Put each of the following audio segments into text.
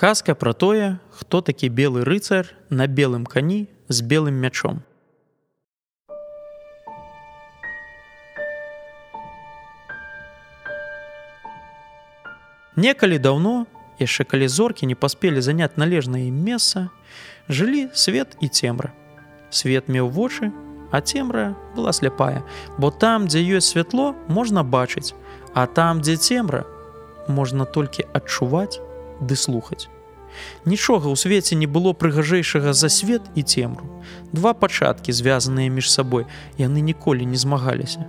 Казка пра тое, хто такі белы рыцар на белым кані з белым мячом. Некалі даўно, яшчэ калі зоркі не паспелі заняць належнае месца, жылі свет і цемра. Свет меў вочы, а цемра была сляпая, бо там, дзе ёсць святло, можна бачыць, а там, дзе цемра, можна толькі адчуваць ды слухаць. Нічога ў свеце не было прыгажэйшага за свет і цемру. Два пачаткі, звязаныя між сабой, яны ніколі не змагаліся.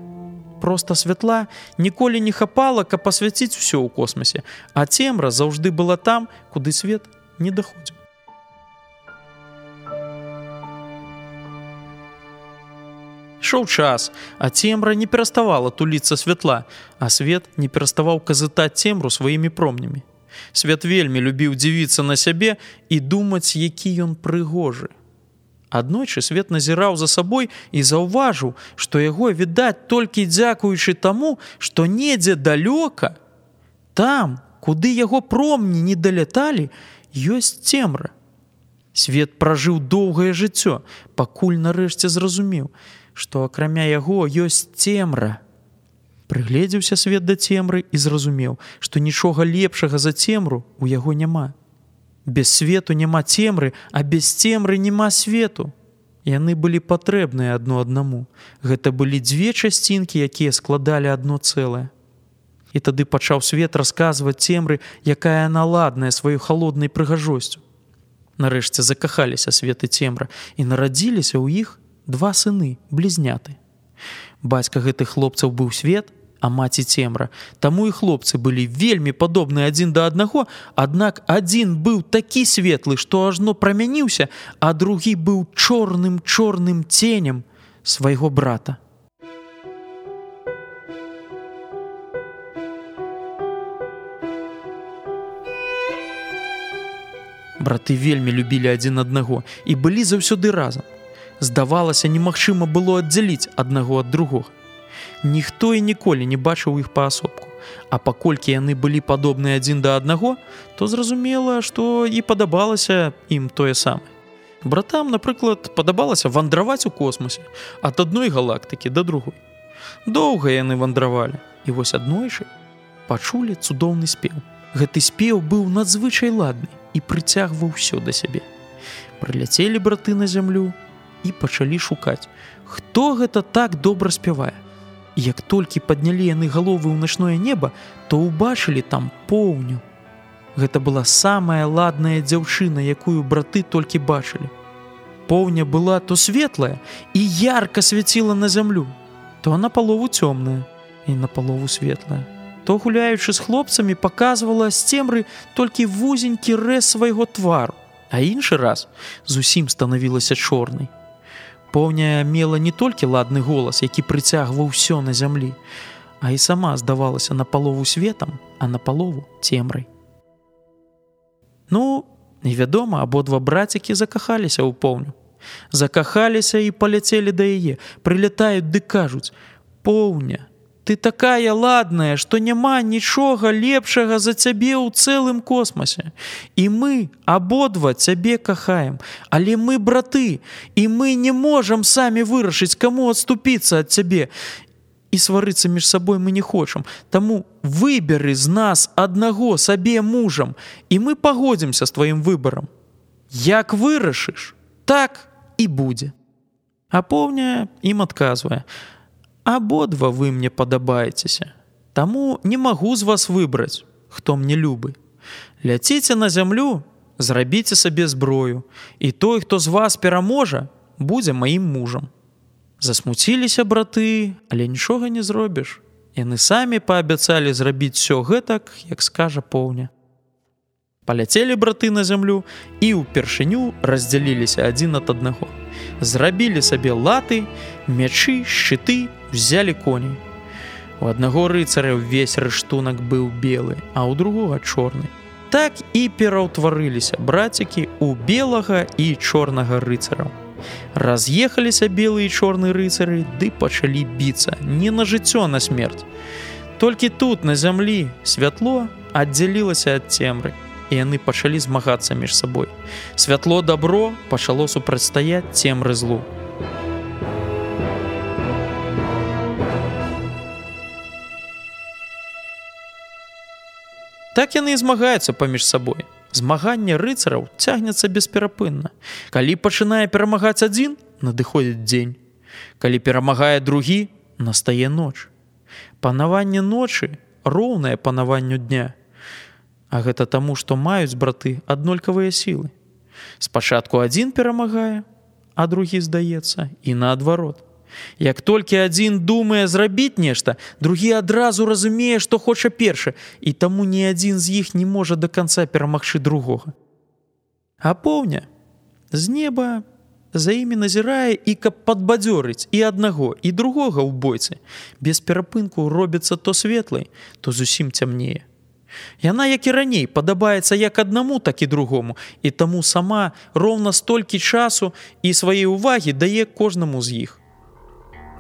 Проста святла ніколі не хапала, каб пасвяціць усё ў космосе, а цемра заўжды была там, куды свет не даходзіў. Шоў час, а цемра не пераставала туліцца святла, а свет не пераставаў казытаць цемру сваімі промнямі. Свят вельмі любіў дзівіцца на сябе і думаць, які ён прыгожы. Аднойчы свет назіраў за сабой і заўважыў, што яго відаць толькі дзякуючы таму, што недзе далёка, там, куды яго промні не даляталі, ёсць цемра. Свет пражыў доўгае жыццё, пакуль нарэшце зразумеў, што акрамя яго ёсць цемра прыгледзеўся свет да цемры і зразумеў, што нічога лепшага за цемру у яго няма. Без свету няма цемры, а без цемры няма свету. Яны былі патрэбныя адно аднаму. Гэта былі дзве часцінкі, якія складалі адно цэлае. І тады пачаў свет расказваць цемры, якая наладная сваёй халоднай прыгажосцю. Нарэшце закахаліся светы цемра і нарадзіліся ў іх два сыны блізняты. Бацька гэтых хлопцаў быў свет, а маці цемра. Таму і хлопцы былі вельмі падобныя адзін да аднаго, аднак адзін быў такі светлы, што ажно прамяніўся, а другі быў чорным чорным ценем свайго брата. Браты вельмі любілі адзін аднаго і былі заўсёды разам. Здавалася, немагчыма было аддзяліць аднаго ад другога. Ніхто і ніколі не бачыў іх паасобку. А паколькі яны былі падобныя адзін да аднаго, то зразумела, што і падабалася ім тое самае. Братам, напрыклад, падабалася вандраваць у космосе ад адной галактыкі да другой. Доўга яны вандравалі і вось аднойчы пачулі цудоўны спеў. Гэты спеў быў надзвычай ладны і прыцягваў усё да сябе. Прыляцелі браты на зямлю і пачалі шукаць, хто гэта так добра спявае. Як толькі паднялі яны галовы ў начное неба, то ўбачылі там поўню. Гэта была самая ладная дзяўчына, якую браты толькі бачылі. Поўня была то светлая і ярка свяціла на зямлю, то на палову цёмная і на палову светлая. То гуляючы з хлопцамі паказвала з цемры толькі вузенькі рэз свайго твару, а іншы раз зусім станавілася чорнай. Поўня мела не толькі ладны голас, які прыцягваў усё на зямлі, а і сама здавалася на палову светам, а на палову цемрай. Ну, невядома, абодва брацікі закахаліся ў поўню. Закахаліся і паляцелі да яе, прылятаюць ды кажуць: « Поўня, Ты такая ладная, што няма нічога лепшага за цябе ў цэлым космосе. І мы абодва цябе кахаем, але мы браты, і мы не можам самі вырашыць, каму адступіцца ад цябе. І сварыцца між сабой мы не хочам. Таму выберы з нас аднаго сабе мужам, і мы пагодзімся з тваім выбарам. Як вырашыш, так і будзе. Апоўня ім адказвае: абодва вы мне падабаецеся. Таму не магу з вас выбраць, хто мне любы. Ляціце на зямлю, зрабіце сабе зброю, і той, хто з вас пераможа, будзе маім мужам. Засмуціліся браты, але нічога не зробіш. Яны самі паабяцалі зрабіць все гэтак, як скажа поўня. Паляцелі браты на зямлю і ўпершыню раздзяліліся адзін ад аднаго. Зрабілі сабе латы, мячы, шчыты, взяли коней. У аднаго рыцаря ўвесь рыштунак быў белы, а ў другога чорны. Так і пераўтварыліся брацікі ў белага і чорнага рыцараў. Раз'ехаліся белыя і чорны рыцары ды пачалі біцца не на жыццё на смерць. Толькі тут на зямлі святло аддзялілася ад цемры. І яны пачалі змагацца між сабой. Святло дабро пачало супрацьстаяць цемры злу. Так яны і змагаюцца паміж сабой. Змаганне рыцараў цягнецца бесперапынна. Калі пачынае перамагаць адзін, надыходзіць дзень. Калі перамагае другі, настае ноч. Панаванне ночы роўнае панаванню дня. А гэта таму, што маюць браты аднолькавыя сілы. Спачатку адзін перамагае, а другі здаецца і наадварот. Як толькі адзін думае зрабіць нешта, другі адразу разумее, што хоча першы, і таму ні адзін з іх не можа да канца перамагчы другога. А поўня з неба за імі назірае і каб падбадзёрыць і аднаго і другога ў бойцы. Без перапынку робіцца то светлай, то зусім цямнее. Яна, як і раней, падабаецца як аднаму, так і другому, і таму сама роўна столькі часу і свае ўвагі дае кожнаму з іх.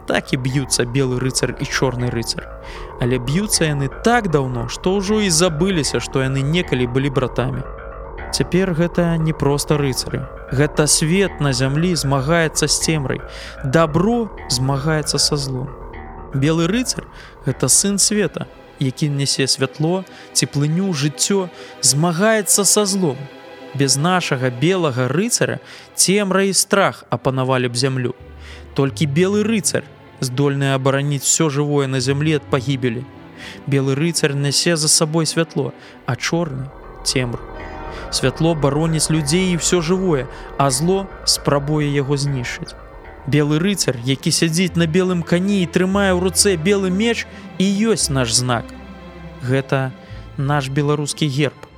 Так і б'юцца белы рыцар і чорны рыцар. Але б'юцца яны так даўно, што ўжо і забыліся, што яны некалі былі братамі. Цяпер гэта не проста рыцары. Гэта свет на зямлі змагаецца з цемрай. Дабро змагаецца са злом. Белы рыцар гэта сын света, які нясе святло, цеплыню, жыццё, змагаецца са злом. Без нашага белага рыцара цемра і страх апанавалі б зямлю. Толькі белы рыцар здольны абараніць все жывое на зямлі ад пагібелі. Белы рыцар нясе за сабой святло, а чорны цемру. Святло бароніць людзей і все жывое, а зло спрабуе яго знішчыць. Белы рыцар, які сядзіць на белым кані і трымае ў руцэ белы меч і ёсць наш знак. Гэта наш беларускі герб.